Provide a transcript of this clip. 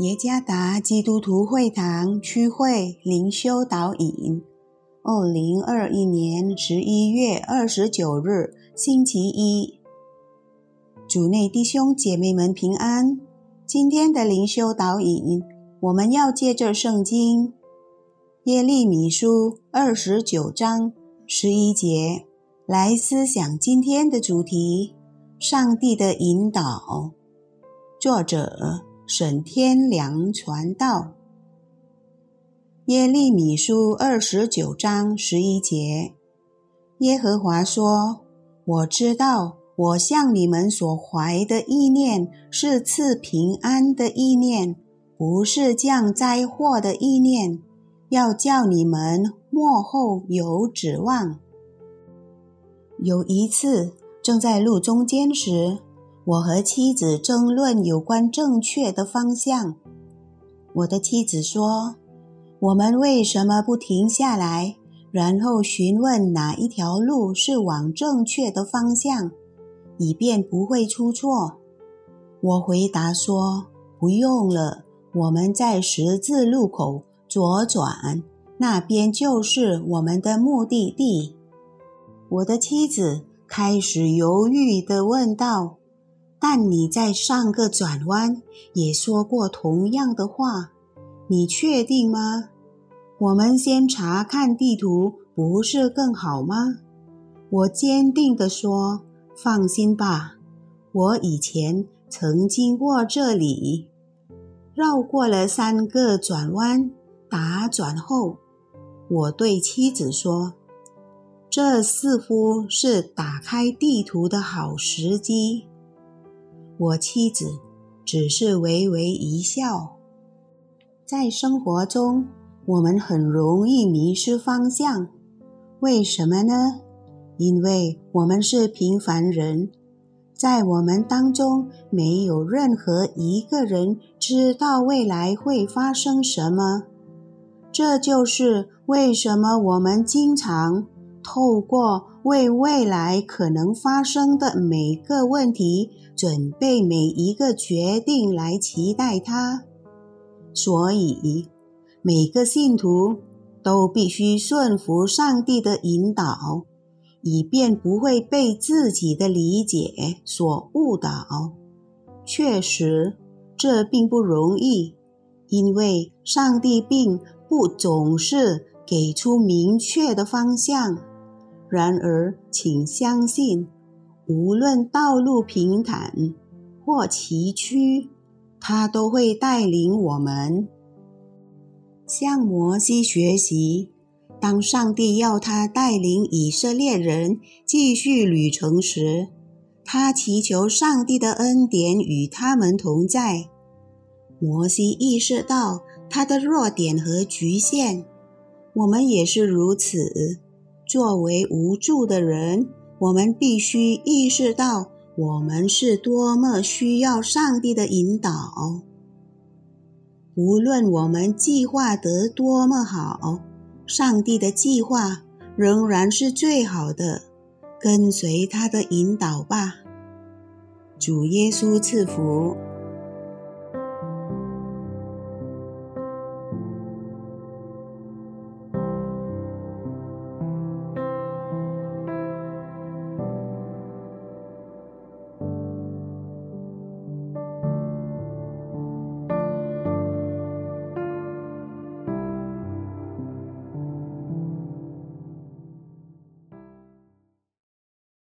耶加达基督徒会堂区会灵修导引，二零二一年十一月二十九日，星期一，主内弟兄姐妹们平安。今天的灵修导引，我们要借着圣经耶利米书二十九章十一节来思想今天的主题：上帝的引导。作者。沈天良传道，耶利米书二十九章十一节，耶和华说：“我知道，我向你们所怀的意念是赐平安的意念，不是降灾祸的意念，要叫你们幕后有指望。”有一次，正在路中间时。我和妻子争论有关正确的方向。我的妻子说：“我们为什么不停下来，然后询问哪一条路是往正确的方向，以便不会出错？”我回答说：“不用了，我们在十字路口左转，那边就是我们的目的地。”我的妻子开始犹豫地问道。但你在上个转弯也说过同样的话，你确定吗？我们先查看地图，不是更好吗？我坚定地说：“放心吧，我以前曾经过这里，绕过了三个转弯，打转后，我对妻子说：‘这似乎是打开地图的好时机。’”我妻子只是微微一笑。在生活中，我们很容易迷失方向，为什么呢？因为我们是平凡人，在我们当中没有任何一个人知道未来会发生什么。这就是为什么我们经常透过为未来可能发生的每个问题。准备每一个决定来期待他，所以每个信徒都必须顺服上帝的引导，以便不会被自己的理解所误导。确实，这并不容易，因为上帝并不总是给出明确的方向。然而，请相信。无论道路平坦或崎岖，他都会带领我们向摩西学习。当上帝要他带领以色列人继续旅程时，他祈求上帝的恩典与他们同在。摩西意识到他的弱点和局限，我们也是如此。作为无助的人。我们必须意识到，我们是多么需要上帝的引导。无论我们计划得多么好，上帝的计划仍然是最好的。跟随他的引导吧。主耶稣赐福。